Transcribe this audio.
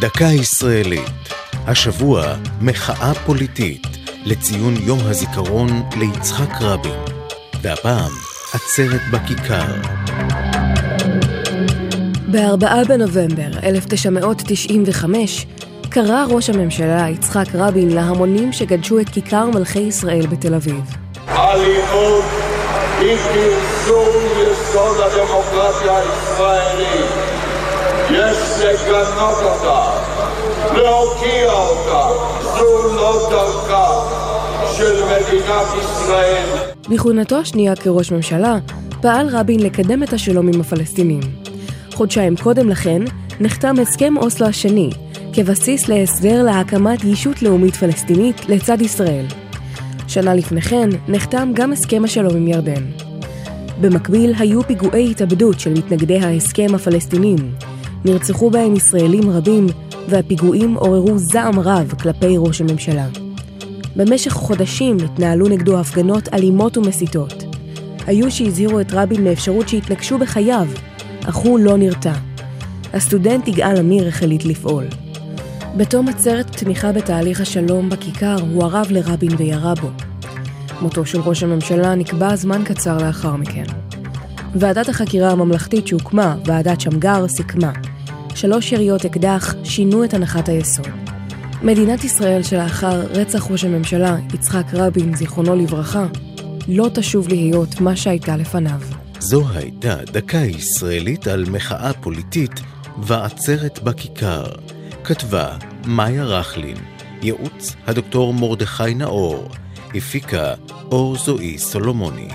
דקה ישראלית. השבוע מחאה פוליטית לציון יום הזיכרון ליצחק רבין. והפעם עצרת בכיכר. ב-4 בנובמבר 1995 קרא ראש הממשלה יצחק רבין להמונים שגדשו את כיכר מלכי ישראל בתל אביב. אלימות היא פרסום יסוד הדמוקרטיה הישראלית. יש לגנות אותה, להוקיע אותה. של מדינת ישראל. בכהונתו השנייה כראש ממשלה פעל רבין לקדם את השלום עם הפלסטינים. חודשיים קודם לכן נחתם הסכם אוסלו השני, כבסיס להסדר להקמת ישות לאומית פלסטינית לצד ישראל. שנה לפני כן נחתם גם הסכם השלום עם ירדן. במקביל היו פיגועי התאבדות של מתנגדי ההסכם הפלסטינים. נרצחו בהם ישראלים רבים, והפיגועים עוררו זעם רב כלפי ראש הממשלה. במשך חודשים התנהלו נגדו הפגנות אלימות ומסיתות. היו שהזהירו את רבין מאפשרות שיתנקשו בחייו, אך הוא לא נרתע. הסטודנט יגאל עמיר החליט לפעול. בתום עצרת תמיכה בתהליך השלום בכיכר, הוא ערב לרבין וירה בו. מותו של ראש הממשלה נקבע זמן קצר לאחר מכן. ועדת החקירה הממלכתית שהוקמה, ועדת שמגר, סיכמה. שלוש יריות אקדח שינו את הנחת היסוד. מדינת ישראל שלאחר רצח ראש הממשלה, יצחק רבין, זיכרונו לברכה, לא תשוב להיות מה שהייתה לפניו. זו הייתה דקה ישראלית על מחאה פוליטית ועצרת בכיכר. כתבה מאיה רכלין, ייעוץ הדוקטור מרדכי נאור, הפיקה אור זועי סולומוני.